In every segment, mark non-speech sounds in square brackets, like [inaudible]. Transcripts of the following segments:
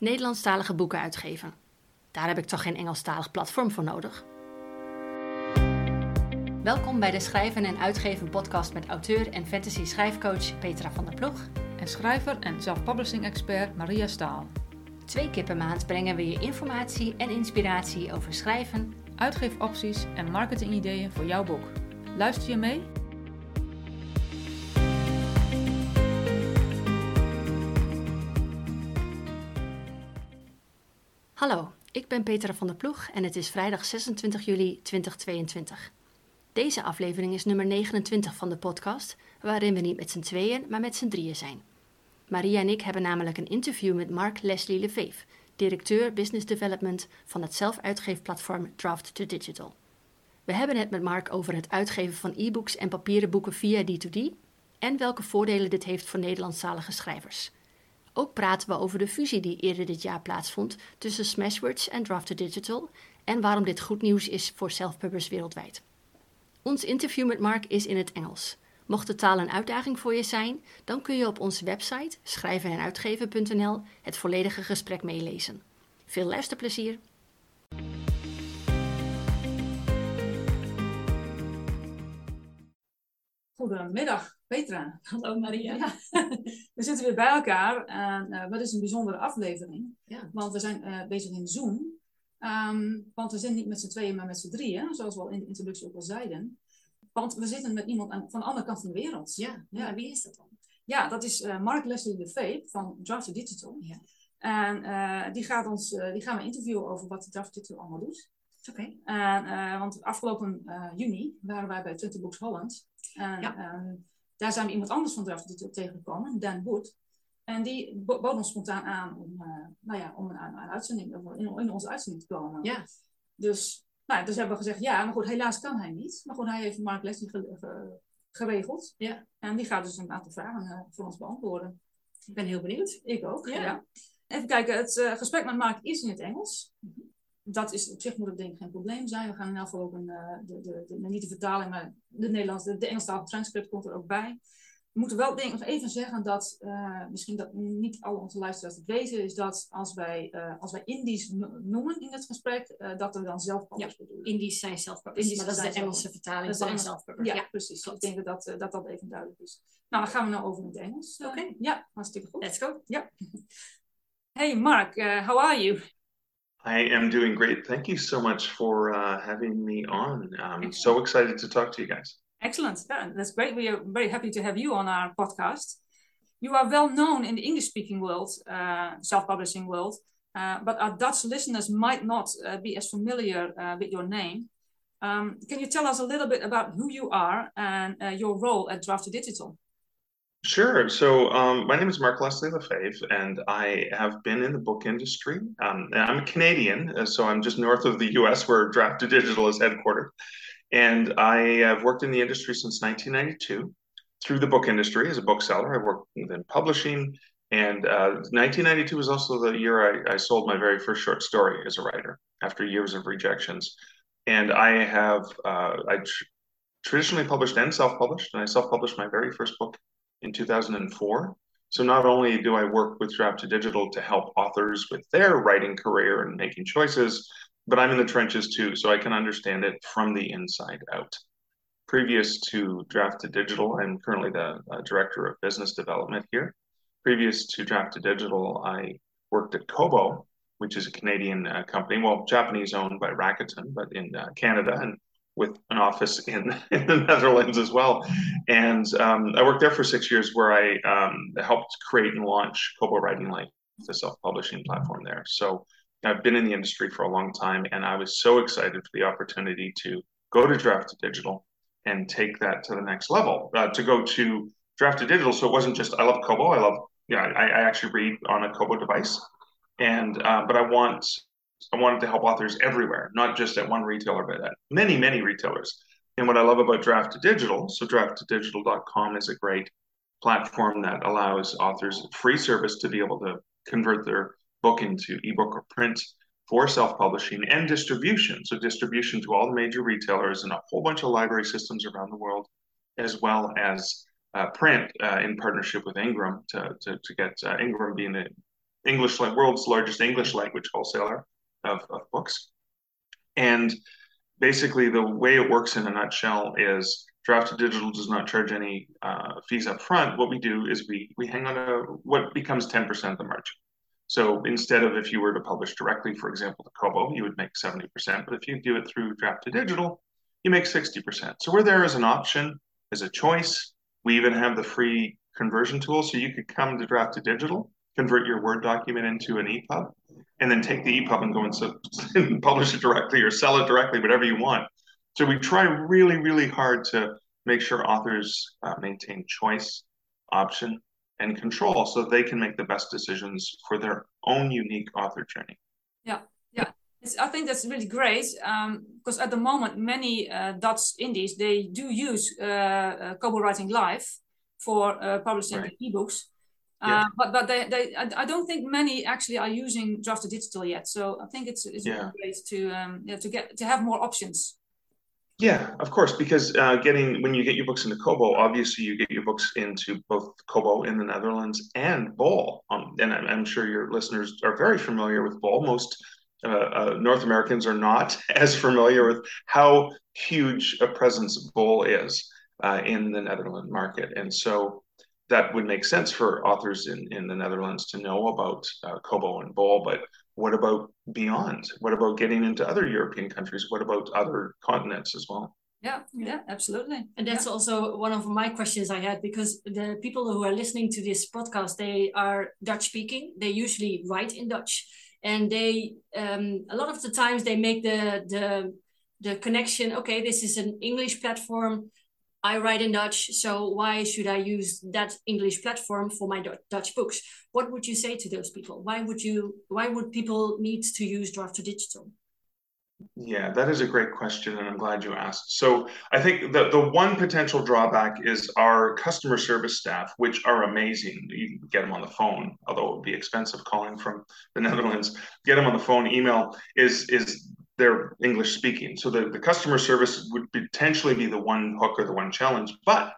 Nederlandstalige boeken uitgeven. Daar heb ik toch geen Engelstalig platform voor nodig? Welkom bij de Schrijven en Uitgeven podcast met auteur en fantasy schrijfcoach Petra van der Ploeg. En schrijver en self-publishing expert Maria Staal. Twee keer per maand brengen we je informatie en inspiratie over schrijven, uitgeefopties en marketingideeën voor jouw boek. Luister je mee? Hallo, ik ben Petra van der Ploeg en het is vrijdag 26 juli 2022. Deze aflevering is nummer 29 van de podcast, waarin we niet met z'n tweeën, maar met z'n drieën zijn. Maria en ik hebben namelijk een interview met Mark Leslie Lefeef, directeur Business Development van het zelfuitgeefplatform Draft to Digital. We hebben het met Mark over het uitgeven van e-books en papieren boeken via D2D en welke voordelen dit heeft voor Nederlandstalige schrijvers. Ook praten we over de fusie die eerder dit jaar plaatsvond tussen Smashwords en Draft to Digital en waarom dit goed nieuws is voor self-pubbers wereldwijd. Ons interview met Mark is in het Engels. Mocht de taal een uitdaging voor je zijn, dan kun je op onze website schrijvenenuitgeven.nl het volledige gesprek meelezen. Veel luisterplezier! Goedemiddag, Petra. [laughs] Hallo Maria. Ja. [laughs] We zitten weer bij elkaar. En uh, wat is een bijzondere aflevering. Ja. Want we zijn uh, bezig in Zoom. Um, want we zijn niet met z'n tweeën, maar met z'n drieën. Zoals we al in de introductie ook al zeiden. Want we zitten met iemand aan, van de andere kant van de wereld. Ja, ja. wie is dat dan? Ja, dat is uh, Mark Leslie de Vape van Draft Digital. Ja. En die, gaat ons, die gaan we interviewen over wat Draft Digital allemaal doet. Oké. Okay. want afgelopen juni waren wij bij 20 Books Holland. En, Ja. Daar zijn we iemand anders van Draft Digital tegengekomen, Dan Wood. En die bo- bood ons spontaan aan om, uh, nou ja, om aan uitzending, in, in onze uitzending te komen. Ja. Dus, nou, dus hebben we gezegd ja, maar goed, helaas kan hij niet. Maar goed, hij heeft Mark Leslie ge- ge- geregeld. Ja. En die gaat dus een aantal vragen uh, voor ons beantwoorden. Ik ben heel benieuwd. Ik ook, Ja. ja. Even kijken, het uh, gesprek met Mark is in het Engels. Dat is op zich moet het denk ik geen probleem zijn. We gaan in elk geval ook een, uh, de, de, de, niet de vertaling, maar de Nederlandse, de, de Engelstalige transcript komt er ook bij. We moeten wel denk ik nog even zeggen dat, uh, misschien dat niet alle onze luisteraars het weten, is dat als wij, uh, als wij Indisch noemen in het gesprek, uh, dat we dan zelf Ja, bedoelen. Indisch zijn Indisch maar dat is de Engelse vertaling Dat van self-published. Ja, Ja, precies. klopt. Ik denk dat dat, dat dat even duidelijk is. Nou, dan gaan we nou over in het Engels. Oké. Ja, hartstikke goed. let's go. Hey Mark, how are you? I am doing great. Thank you so much for uh, having me on. I'm so excited to talk to you guys. Excellent. Yeah, that's great. We are very happy to have you on our podcast. You are well known in the English speaking world, uh, self publishing world, uh, but our Dutch listeners might not uh, be as familiar uh, with your name. Um, can you tell us a little bit about who you are and uh, your role at Draft Digital? Sure. So, um, my name is Mark Leslie Lefebvre, and I have been in the book industry. Um, I'm Canadian, uh, so I'm just north of the US where Draft to Digital is headquartered. And I have worked in the industry since 1992 through the book industry as a bookseller. I worked within publishing. And uh, 1992 was also the year I, I sold my very first short story as a writer after years of rejections. And I have uh, I tr- traditionally published and self-published, and I self-published my very first book in 2004. So not only do I work with Draft to Digital to help authors with their writing career and making choices, but I'm in the trenches too, so I can understand it from the inside out. Previous to Draft to Digital, I'm currently the uh, director of business development here. Previous to Draft to Digital, I worked at Kobo, which is a Canadian uh, company, well, Japanese owned by Rakuten, but in uh, Canada and with an office in, [laughs] in the Netherlands as well. And um, I worked there for six years where I um, helped create and launch Kobo Writing Life, the self publishing platform there. So I've been in the industry for a long time, and I was so excited for the opportunity to go to Draft to Digital and take that to the next level. Uh, to go to Draft to Digital, so it wasn't just I love Kobo. I love yeah. I, I actually read on a Kobo device, and uh, but I want I wanted to help authors everywhere, not just at one retailer, but at many many retailers. And what I love about Draft to Digital, so drafttodigital.com is a great platform that allows authors free service to be able to convert their book into ebook or print for self-publishing and distribution. So distribution to all the major retailers and a whole bunch of library systems around the world, as well as uh, print uh, in partnership with Ingram to, to, to get uh, Ingram being the English world's largest English language wholesaler of, of books. And basically, the way it works in a nutshell is Draft to Digital does not charge any uh, fees up front. What we do is we we hang on a what becomes 10% of the margin. So instead of if you were to publish directly, for example, to Kobo, you would make 70%. But if you do it through Draft to Digital, you make 60%. So we're there as an option, as a choice. We even have the free conversion tool. So you could come to Draft to Digital, convert your Word document into an EPUB, and then take the EPUB and go and, so, and [laughs] publish it directly or sell it directly, whatever you want. So we try really, really hard to make sure authors uh, maintain choice, option, and control so they can make the best decisions for their own unique author journey. Yeah, yeah. It's, I think that's really great because um, at the moment many uh, Dutch indies they do use uh, uh, Kobo Writing Life for uh, publishing right. ebooks, yeah. Uh, but but they, they I, I, don't think many actually are using Draft to Digital yet. So I think it's it's yeah. really great to um, yeah, to get to have more options. Yeah, of course, because uh, getting when you get your books into Kobo, obviously you get your books into both Kobo in the Netherlands and Bol. Um, and I'm, I'm, sure your listeners are very familiar with Bol. Most uh, uh, North Americans are not [laughs] as familiar with how huge a presence Bol is uh, in the Netherlands market, and so that would make sense for authors in, in the Netherlands to know about uh, Kobo and Bol. But what about beyond? What about getting into other European countries? What about other continents as well? Yeah, yeah, absolutely. And that's yeah. also one of my questions I had because the people who are listening to this podcast, they are Dutch speaking. They usually write in Dutch, and they um, a lot of the times they make the the the connection. Okay, this is an English platform. I write in Dutch, so why should I use that English platform for my Dutch books? What would you say to those people? Why would you? Why would people need to use Draft to Digital? Yeah, that is a great question, and I'm glad you asked. So I think the, the one potential drawback is our customer service staff, which are amazing. You can get them on the phone, although it would be expensive calling from the [laughs] Netherlands. Get them on the phone, email is is they're English speaking. So the, the customer service would potentially be the one hook or the one challenge. But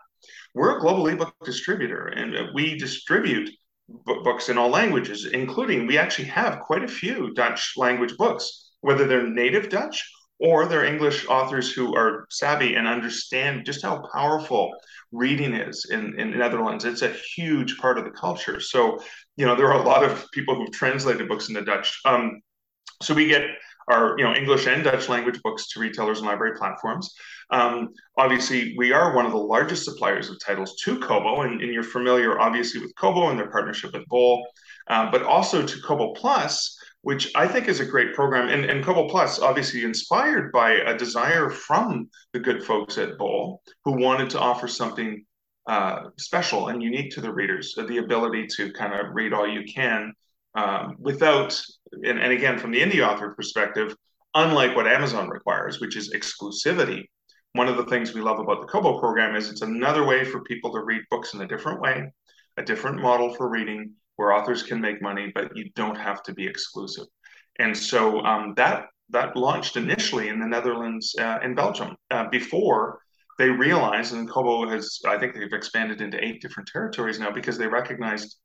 we're a global ebook distributor and we distribute books in all languages, including we actually have quite a few Dutch language books, whether they're native Dutch or they're English authors who are savvy and understand just how powerful reading is in, in Netherlands. It's a huge part of the culture. So, you know, there are a lot of people who've translated books into Dutch. Um, so we get our you know English and Dutch language books to retailers and library platforms. Um, obviously, we are one of the largest suppliers of titles to Kobo, and, and you're familiar obviously with Kobo and their partnership with Bol, uh, but also to Kobo Plus, which I think is a great program. And, and Kobo Plus, obviously inspired by a desire from the good folks at Bol, who wanted to offer something uh, special and unique to the readers, the ability to kind of read all you can um, without, and, and again, from the indie author perspective, unlike what Amazon requires, which is exclusivity. One of the things we love about the Kobo program is it's another way for people to read books in a different way, a different model for reading where authors can make money, but you don't have to be exclusive. And so um, that that launched initially in the Netherlands uh, and Belgium uh, before they realized, and Kobo has, I think they've expanded into eight different territories now because they recognized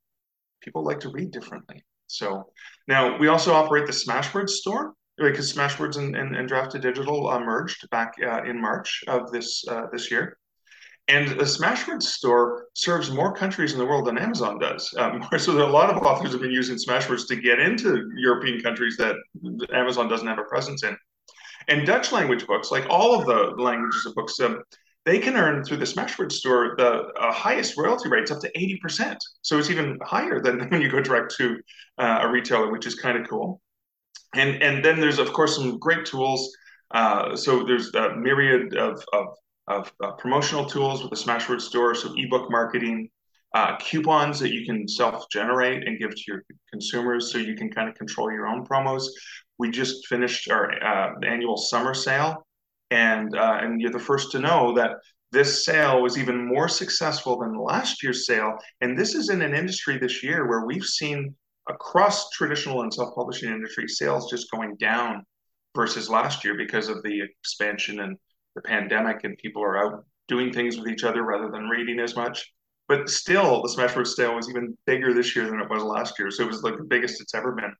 people like to read differently. So now we also operate the Smashwords store because Smashwords and, and, and Draft to Digital uh, merged back uh, in March of this uh, this year. And the Smashwords store serves more countries in the world than Amazon does. Um, [laughs] so there are a lot of authors have been using Smashwords to get into European countries that Amazon doesn't have a presence in. And Dutch language books, like all of the languages of books, um, they can earn through the Smashwords store the uh, highest royalty rates up to 80%. So it's even higher than [laughs] when you go direct to uh, a retailer, which is kind of cool. And, and then there's, of course, some great tools. Uh, so there's a myriad of, of, of uh, promotional tools with the Smashwords store. So ebook marketing, uh, coupons that you can self-generate and give to your consumers so you can kind of control your own promos. We just finished our uh, annual summer sale and uh, and you're the first to know that this sale was even more successful than last year's sale. And this is in an industry this year where we've seen across traditional and self-publishing industry sales just going down versus last year because of the expansion and the pandemic and people are out doing things with each other rather than reading as much. but still the Smashwords sale was even bigger this year than it was last year. So it was like the biggest it's ever been.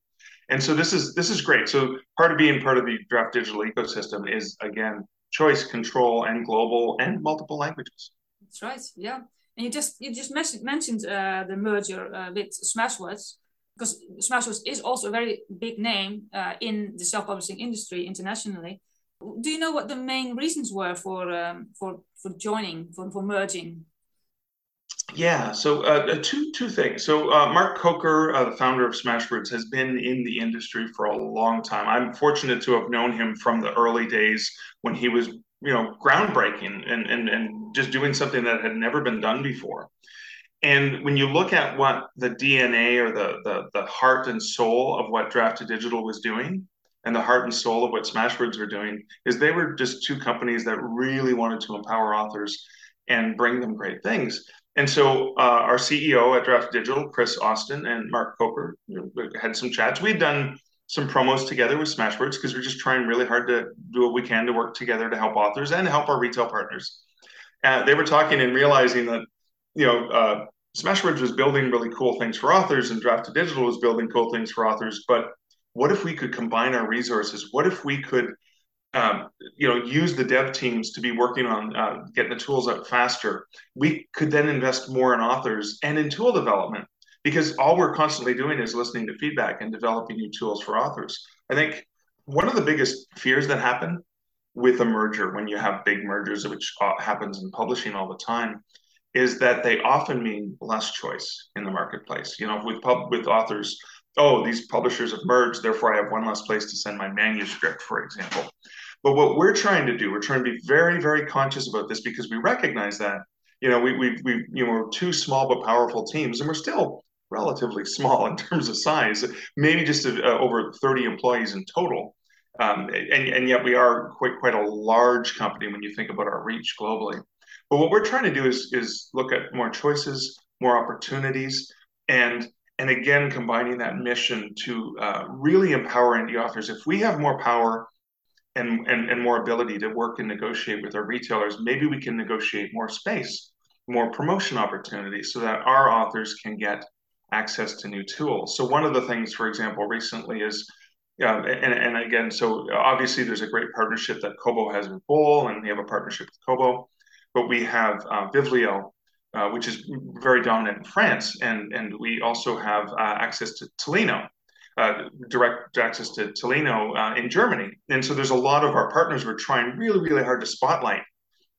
And so this is this is great. So part of being part of the draft digital ecosystem is again choice, control, and global and multiple languages. That's right. Yeah. And you just you just mentioned uh, the merger uh, with Smashwords because Smashwords is also a very big name uh, in the self-publishing industry internationally. Do you know what the main reasons were for um, for for joining for, for merging? Yeah, so uh, uh, two two things. So uh, Mark Coker, uh, the founder of Smashwords, has been in the industry for a long time. I'm fortunate to have known him from the early days when he was, you know, groundbreaking and and and just doing something that had never been done before. And when you look at what the DNA or the the, the heart and soul of what Draft to Digital was doing, and the heart and soul of what Smashwords were doing, is they were just two companies that really wanted to empower authors and bring them great things. And so uh, our CEO at Draft Digital, Kris Austin and Mark Coker, you know, had some chats. We'd done some promos together with Smashwords because we're just trying really hard to do what we can to work together to help authors and help our retail partners. Uh, they were talking and realizing that you know, uh, Smashwords was building really cool things for authors, and Draft Digital was building cool things for authors. But what if we could combine our resources? What if we could, um, you know, use the dev teams to be working on uh, getting the tools out faster? We could then invest more in authors and in tool development because all we're constantly doing is listening to feedback and developing new tools for authors. I think one of the biggest fears that happen with a merger when you have big mergers, which uh, happens in publishing all the time, is that they often mean less choice in the marketplace. You know, with pub with authors, oh, these publishers have merged, therefore I have one less place to send my manuscript, for example. But what we're trying to do, we're trying to be very, very conscious about this because we recognize that, you know, we we we you know we're two small but powerful teams, and we're still relatively [laughs] small in terms of size, maybe just uh, over 30 employees in total. Um, and, and yet we are quite quite a large company when you think about our reach globally. But what we're trying to do is is look at more choices, more opportunities, and and again combining that mission to uh, really empower indie authors. If we have more power and, and and more ability to work and negotiate with our retailers, maybe we can negotiate more space, more promotion opportunities, so that our authors can get access to new tools. So one of the things, for example, recently is yeah, and, and again, so obviously there's a great partnership that Kobo has with Bol, and we have a partnership with Kobo but we have uh, Vivlio, uh, which is very dominant in France, and and we also have uh, access to Tolino, uh, direct access to Tolino in Germany. And so there's a lot of our partners we're trying really really hard to spotlight.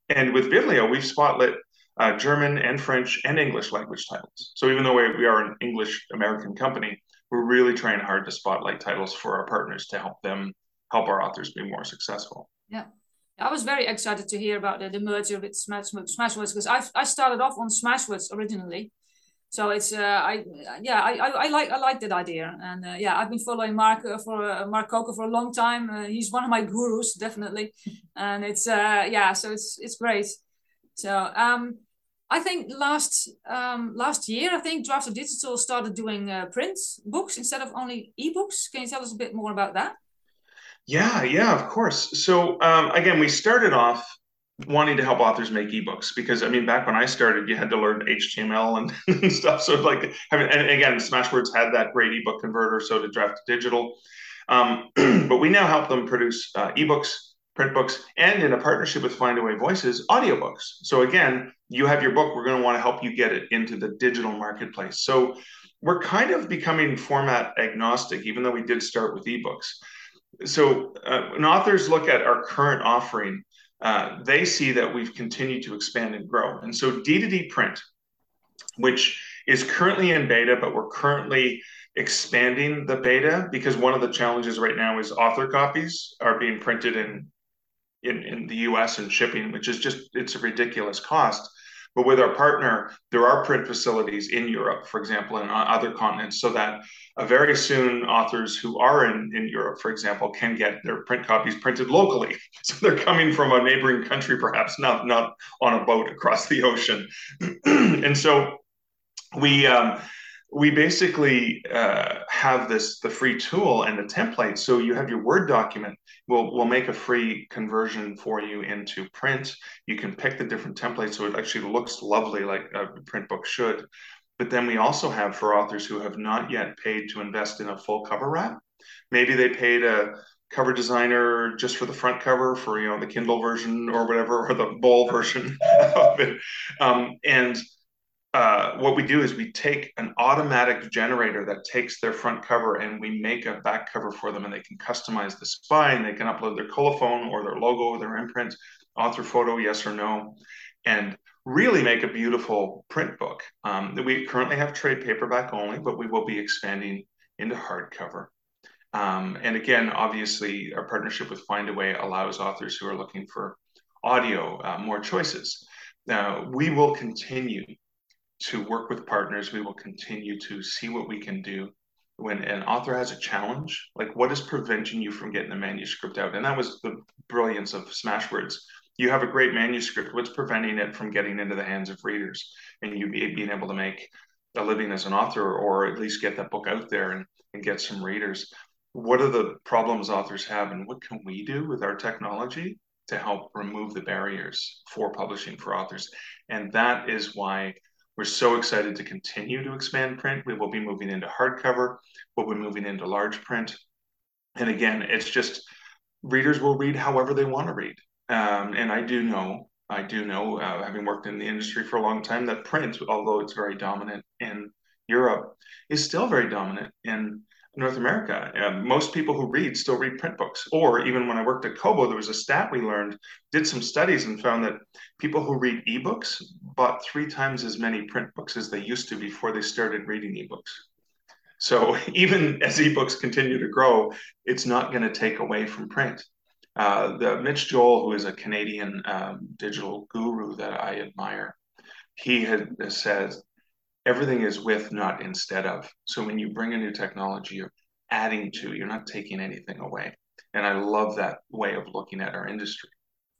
And with Vivlio, we've spotlit uh, German and French and English language titles. So even though we, we are an English American company, we're really trying hard to spotlight titles for our partners to help them help our authors be more successful. Yeah. I was very excited to hear about the, the merger with Smash, Smashwords because I I started off on Smashwords originally, so it's uh, I yeah I, I, I like I like that idea and uh, yeah I've been following Mark uh, for uh, Mark Coker for a long time. Uh, he's one of my gurus definitely, [laughs] and it's uh, yeah so it's it's great. So um, I think last um, last year I think Draft Digital started doing uh, print books instead of only ebooks. Can you tell us a bit more about that? Yeah, yeah, of course. So um, again, we started off wanting to help authors make ebooks because I mean, back when I started, you had to learn HTML and, [laughs] and stuff. So like, and again, Smashwords had that great ebook converter, so to Draft Digital. Um, [clears throat] but we now help them produce uh, ebooks, print books, and in a partnership with Findaway Voices, audiobooks. So again, you have your book, we're going to want to help you get it into the digital marketplace. So we're kind of becoming format agnostic, even though we did start with ebooks so uh, when authors look at our current offering, uh, they see that we've continued to expand and grow. And so D2D print, which is currently in beta, but we're currently expanding the beta because one of the challenges right now is author copies are being printed in in, in the US and shipping, which is just it's a ridiculous cost. But with our partner, there are print facilities in Europe, for example, and other continents, so that uh, very soon authors who are in, in Europe, for example, can get their print copies printed locally. [laughs] So they're coming from a neighboring country, perhaps not not on a boat across the ocean. [clears throat] and so we um, we basically uh, have this the free tool and the template. So you have your Word document. We'll we'll make a free conversion for you into print. You can pick the different templates, so it actually looks lovely, like a print book should. But then we also have for authors who have not yet paid to invest in a full cover wrap. Maybe they paid a cover designer just for the front cover for you know the Kindle version or whatever or the Bol version [laughs] of it, um, and uh, what we do is we take an automatic generator that takes their front cover and we make a back cover for them and they can customize the spine they can upload their colophon or their logo their imprint author photo yes or no and really make a beautiful print book. Um, we currently have trade paperback only but we will be expanding into hardcover. Um, and again obviously our partnership with findaway allows authors who are looking for audio uh, more choices. Now we will continue to work with partners. We will continue to see what we can do when an author has a challenge. Like, what is preventing you from getting the manuscript out? And that was the brilliance of Smashwords. You have a great manuscript. What's preventing it from getting into the hands of readers and you being able to make a living as an author or at least get that book out there and, and get some readers? What are the problems authors have and what can we do with our technology to help remove the barriers for publishing for authors? And that is why we're so excited to continue to expand print. We will be moving into hardcover. We'll be moving into large print. And again, it's just readers will read however they want to read. Um, and I do know, I do know, uh, having worked in the industry for a long time, that print, although it's very dominant in Europe, is still very dominant in North America. Uh, most people who read still read print books. Or even when I worked at Kobo, there was a stat we learned, did some studies and found that people who read ebooks bought three times as many print books as they used to before they started reading ebooks. So [laughs] even as ebooks continue to grow, it's not going to take away from print. Uh, the Mitch Joel, who is a Canadian um, digital guru that I admire, he had says everything is with, not instead of. So when you bring a new technology, you're adding to, you're not taking anything away. And I love that way of looking at our industry.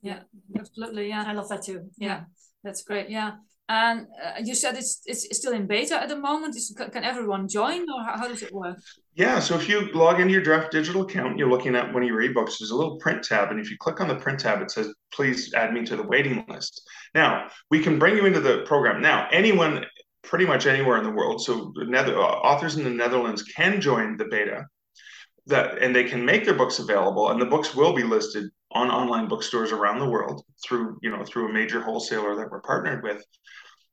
Yeah, absolutely. Yeah, I love that too. Yeah, yeah that's great. Yeah. And uh, you said it's, it's still in beta at the moment. Is, can everyone join, or how, how, does it work? Yeah, so if you log into your Draft Digital account, you're looking at one of your ebooks. There's a little print tab, and if you click on the print tab, it says, "Please add me to the waiting list." Now we can bring you into the program. Now anyone pretty much anywhere in the world. So Nether- uh, authors in the Netherlands can join the beta that and they can make their books available and the books will be listed on online bookstores around the world through you know through a major wholesaler that we're partnered with.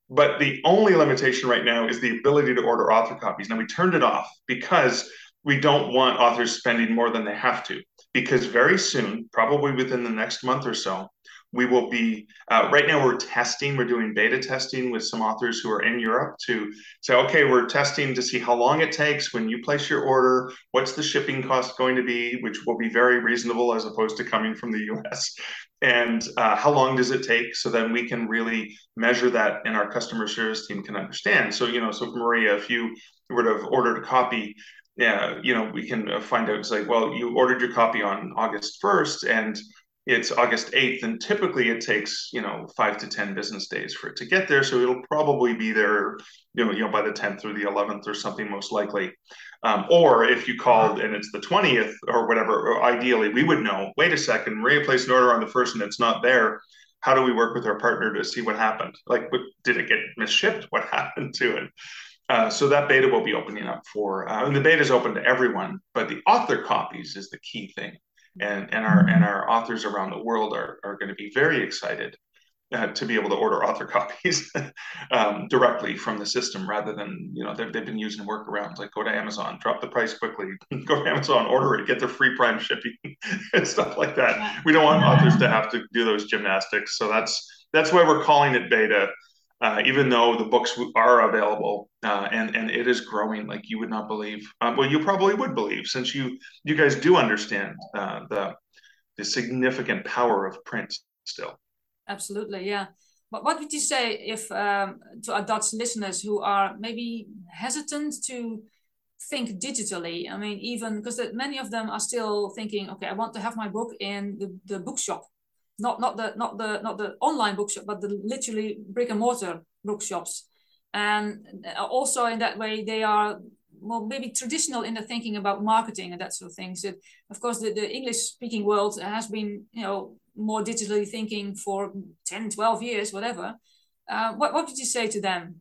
But the only limitation right now is the ability to order author copies. Now we turned it off because we don't want authors spending more than they have to because very soon probably within the next month or so we will be uh, right now we're testing we're doing beta testing with some authors who are in europe to say okay we're testing to see how long it takes when you place your order what's the shipping cost going to be which will be very reasonable as opposed to coming from the us and uh, how long does it take so then we can really measure that and our customer service team can understand so you know so maria if you were to have ordered a copy yeah, you know, we can uh, find out. It's like, well, you ordered your copy on August 1st, and it's August 8th, and typically it takes, you know, five to 10 business days for it to get there. So it'll probably be there, you know, you know by the 10th or the 11th or something, most likely. Um, or if you called and it's the 20th or whatever, or ideally, we would know, wait a second, Maria placed an order on the first and it's not there. How do we work with our partner to see what happened? Like, what, did it get misshipped? What [laughs] happened to it? Uh, so that beta will be opening up for, uh, and the beta is open to everyone, but the author copies is the key thing and and our and our authors around the world are are going to be very excited uh, to be able to order author [laughs] copies um, directly from the system rather than you know they've, they've been using workarounds like go to Amazon, drop the price quickly, [laughs] go to Amazon, order it, get the free Prime shipping [laughs] and stuff like that. We don't want authors to have to do those gymnastics, so that's that's why we're calling it beta uh, even though the books are available uh, and and it is growing like you would not believe. Uh, well, you probably would believe since you you guys do understand uh, the the significant power of print still. Absolutely, yeah. But what would you say if um, to our Dutch listeners who are maybe hesitant to think digitally? I mean, even because many of them are still thinking, okay, I want to have my book in the, the bookshop not not the not the not the online bookshop, but the literally brick and mortar bookshops. and also in that way they are well maybe traditional in the thinking about marketing and that sort of thing. So of course the, the english speaking world has been you know more digitally thinking for 10 12 years whatever. Uh, what, what would you say to them?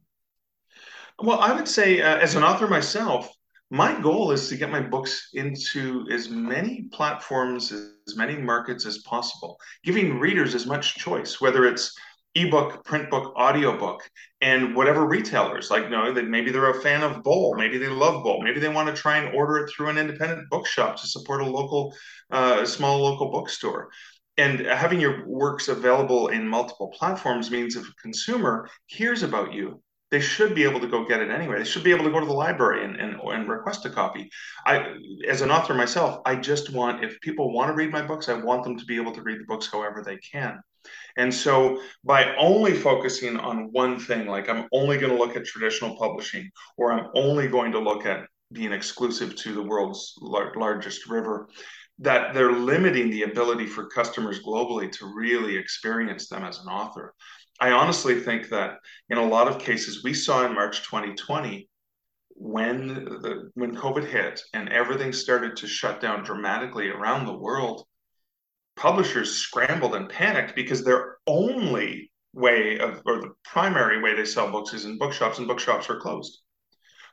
Well i would say uh, as an author myself my goal is to get my books into as many platforms as many markets as possible giving readers as much choice whether it's ebook, print book, audiobook, and whatever retailers like, know, that maybe they're a fan of Bol, maybe they love Bol, maybe they want to try and order it through an independent bookshop to support a local, uh, small local bookstore. And having your works available in multiple platforms means if a consumer hears about you, they should be able to go get it anyway. They should be able to go to the library and, and, and request a copy. I, as an author myself, I just want, if people want to read my books, I want them to be able to read the books however they can. And so by only focusing on one thing, like I'm only going to look at traditional publishing, or I'm only going to look at being exclusive to the world's lar- largest river, that they're limiting the ability for customers globally to really experience them as an author. I honestly think that in a lot of cases, we saw in March 2020 when the when COVID hit and everything started to shut down dramatically around the world, publishers scrambled and panicked because their only way of, or the primary way they sell books is in bookshops, and bookshops are closed.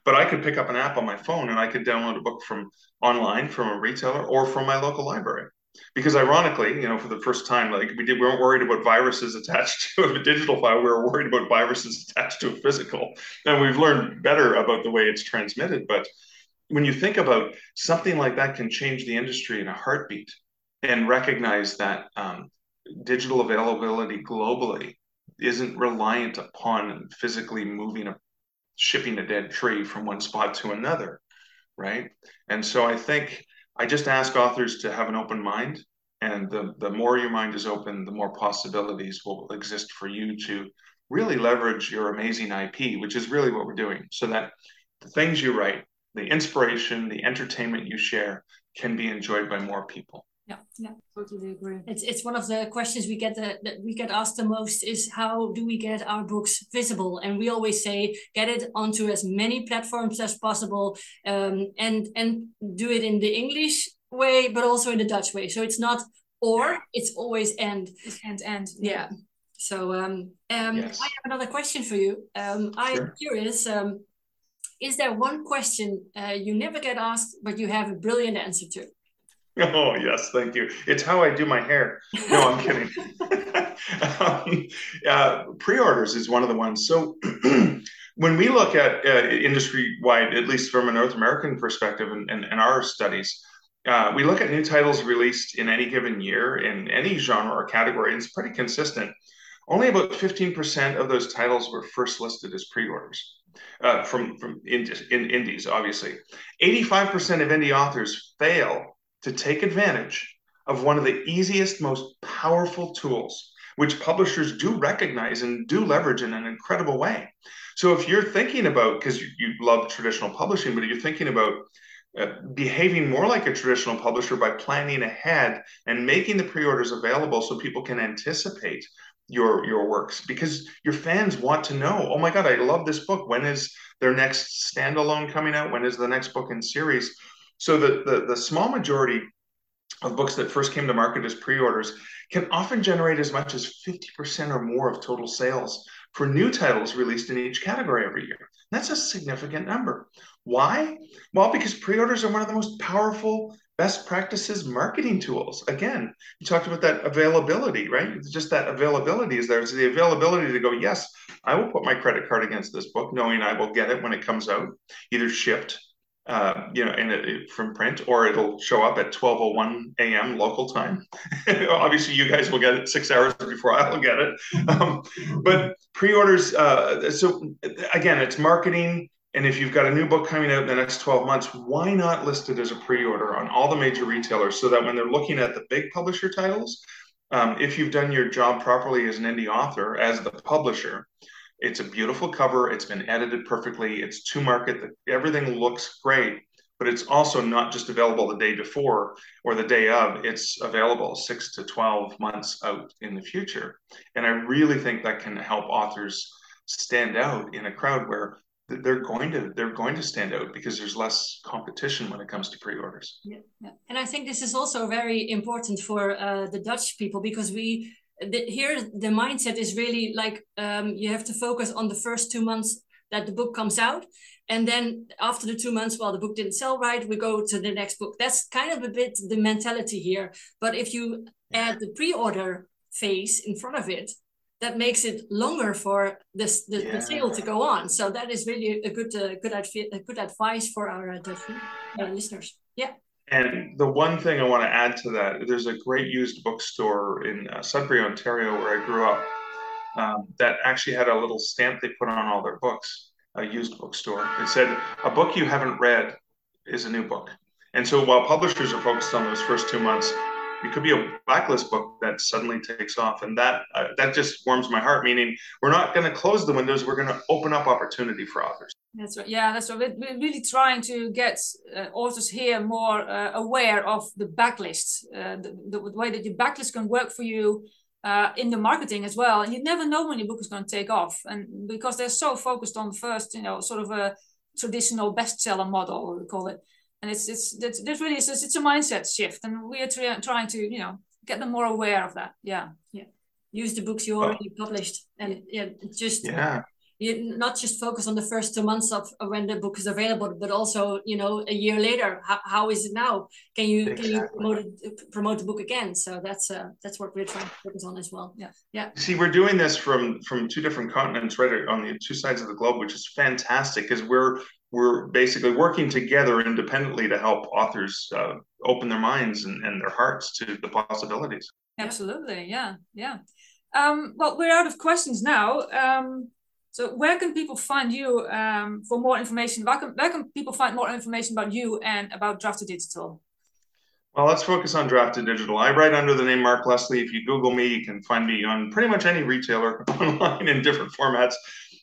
But I could pick up an app on my phone and I could download a book from online from a retailer or from my local library. Because ironically, you know, for the first time, like we did, we weren't worried about viruses attached [laughs] to a digital file. We were worried about viruses attached to a physical, and we've learned better about the way it's transmitted. But when you think about something like that, can change the industry in a heartbeat and recognize that um, digital availability globally isn't reliant upon physically moving a shipping a dead tree from one spot to another right and so i think i just ask authors to have an open mind and the, the more your mind is open the more possibilities will exist for you to really leverage your amazing ip which is really what we're doing so that the things you write the inspiration the entertainment you share can be enjoyed by more people yeah, yeah, totally agree. It's it's one of the questions we get the, that we get asked the most is how do we get our books visible? And we always say get it onto as many platforms as possible, um, and and do it in the English way, but also in the Dutch way. So it's not or, it's always and. It's and and. Yeah. So um, um, yes. I have another question for you. Um, I'm sure. curious. Um, is there one question uh, you never get asked, but you have a brilliant answer to? Oh yes, thank you. It's how I do my hair. No, I'm kidding. [laughs] um, uh, pre-orders is one of the ones. So [clears throat] when we look at uh, industry-wide, at least from a North American perspective, and, and, and our studies, uh, we look at new titles released in any given year in any genre or category, and it's pretty consistent. Only about 15% of those titles were first listed as pre-orders. Uh, from from in indies, obviously, 85% of indie authors fail to take advantage of one of the easiest, most powerful tools, which publishers do recognize and do leverage in an incredible way. So if you're thinking about, because you, you love traditional publishing, but you're thinking about uh, behaving more like a traditional publisher by planning ahead and making the pre-orders available so people can anticipate your your works because your fans want to know oh my god i love this book. When is their next standalone coming out? When is the next book in series so the, the, the small majority of books that first came to market as pre-orders can often generate as much as 50% or more of total sales for new titles released in each category every year. That's a significant number. Why? Well, because pre-orders are one of the most powerful best practices marketing tools. Again, you talked about that availability, right? It's just that availability is there. It's the availability to go, yes, I will put my credit card against this book, knowing I will get it when it comes out, either shipped uh, you know, in it from print, or it'll show up at 12:01 a.m. local time. [laughs] Obviously, you guys will get it six hours before I'll get it. [laughs] Um, but pre-orders. Uh, so again, it's marketing. And if you've got a new book coming out in the next 12 months, why not list it as a pre-order on all the major retailers so that when they're looking at the big publisher titles, um, if you've done your job properly as an indie author, as the publisher, it's a beautiful cover. It's been edited perfectly. It's to market. Everything looks great, but it's also not just available the day before or the day of. It's available six to 12 months out in the future. And I really think that can help authors stand out in a crowd where they're going to they're going to stand out because there's less competition when it comes to pre-orders. Yeah, yeah. and I think this is also very important for uh, the Dutch people because we the, here the mindset is really like um, you have to focus on the first two months that the book comes out, and then after the two months, well, the book didn't sell right, we go to the next book. That's kind of a bit the mentality here. But if you add the pre-order phase in front of it, that makes it longer for this the, yeah. the sale to go on. So that is really a good uh, good a good advice for our uh, listeners. Yeah. And the one thing I want to add to that, there's a great used bookstore in uh, Sudbury, Ontario, where I grew up, um, that actually had a little stamp they put on all their books, a used bookstore. It said, "A book you haven't read is a new book." And so while publishers are focused on those first two months, it could be a backlist book that suddenly takes off and that uh, that just warms my heart meaning we're not going to close the windows we're going to open up opportunity for authors that's right. Yeah that's right. We're really trying to get uh, authors here more uh, aware of the backlist uh, the, the, way that your backlist can work for you uh, in the marketing as well. And you never know when your book is going to take off. And because they're so focused on first you know sort of a traditional bestseller model we call it. And it's it's it's, it's really it's, it's a mindset shift. And we are tra- trying to you know get them more aware of that. Yeah yeah. Use the books you already oh. published and yeah just yeah you not just focus on the first two months of, of, when the book is available but also you know a year later how, how is it now can you exactly. can you promote it, promote the book again so that's uh that's what we're trying to focus on as well yeah yeah see we're doing this from from two different continents right on the two sides of the globe which is fantastic because we're we're basically working together independently to help authors uh, open their minds and, and, their hearts to the possibilities. Absolutely, yeah, yeah. Um, well, we're out of questions now. Um, so, where can people find you um, for more information? Where can, where can people find more information about you and about Draft to Digital? Well, let's focus on Draft to Digital. I write under the name Mark Leslie. If you Google me, you can find me on pretty much any retailer [laughs] online in different formats.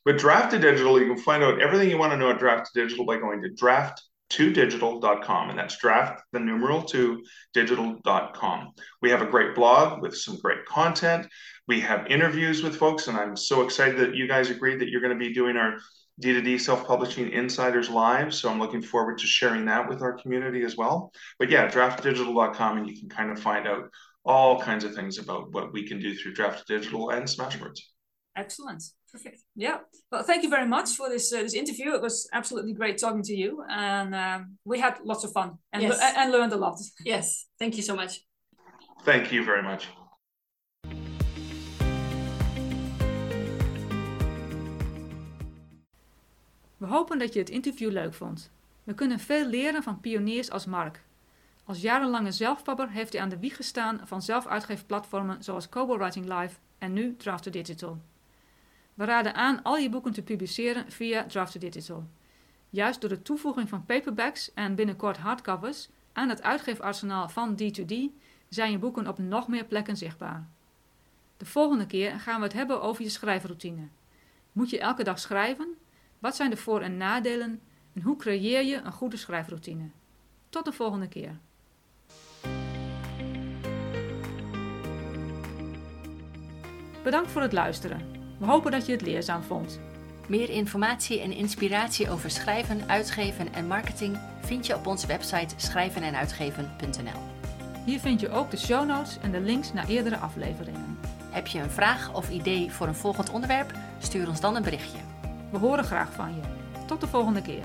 But Draft to Digital, you can find out everything you want to know at Draft to Digital by going to draft2digital.com. And that's draft, the numeral two, digital.com. We have a great blog with some great content. We have interviews with folks, and I'm so excited that you guys agreed that you're going to be doing our D2D self publishing insiders live. So I'm looking forward to sharing that with our community as well. But yeah, draftdigital.com, and you can kind of find out all kinds of things about what we can do through Draft Digital and Smashwords. Excellent. Perfect. Yeah. Well, thank you very much for this uh, this interview. It was absolutely great talking to you, and um, we had lots of fun and yes. le- and learned a lot. Yes. Thank you so much. Thank you very much. We hopen dat je het interview leuk vond. We kunnen veel leren van pioniers als Mark. Als jarenlange zelfpapper heeft hij aan de wieg gestaan van zelfuitgeefplatformen zoals Kobo Writing Live en nu Drafter Digital. We raden aan al je boeken te publiceren via Drafter Digital. Juist door de toevoeging van paperbacks en binnenkort hardcovers aan het uitgeefarsenaal van D2D zijn je boeken op nog meer plekken zichtbaar. De volgende keer gaan we het hebben over je schrijfroutine. Moet je elke dag schrijven? Wat zijn de voor- en nadelen? En hoe creëer je een goede schrijfroutine? Tot de volgende keer. Bedankt voor het luisteren. We hopen dat je het leerzaam vond. Meer informatie en inspiratie over schrijven, uitgeven en marketing vind je op onze website schrijvenenuitgeven.nl. Hier vind je ook de show notes en de links naar eerdere afleveringen. Heb je een vraag of idee voor een volgend onderwerp? Stuur ons dan een berichtje. We horen graag van je. Tot de volgende keer.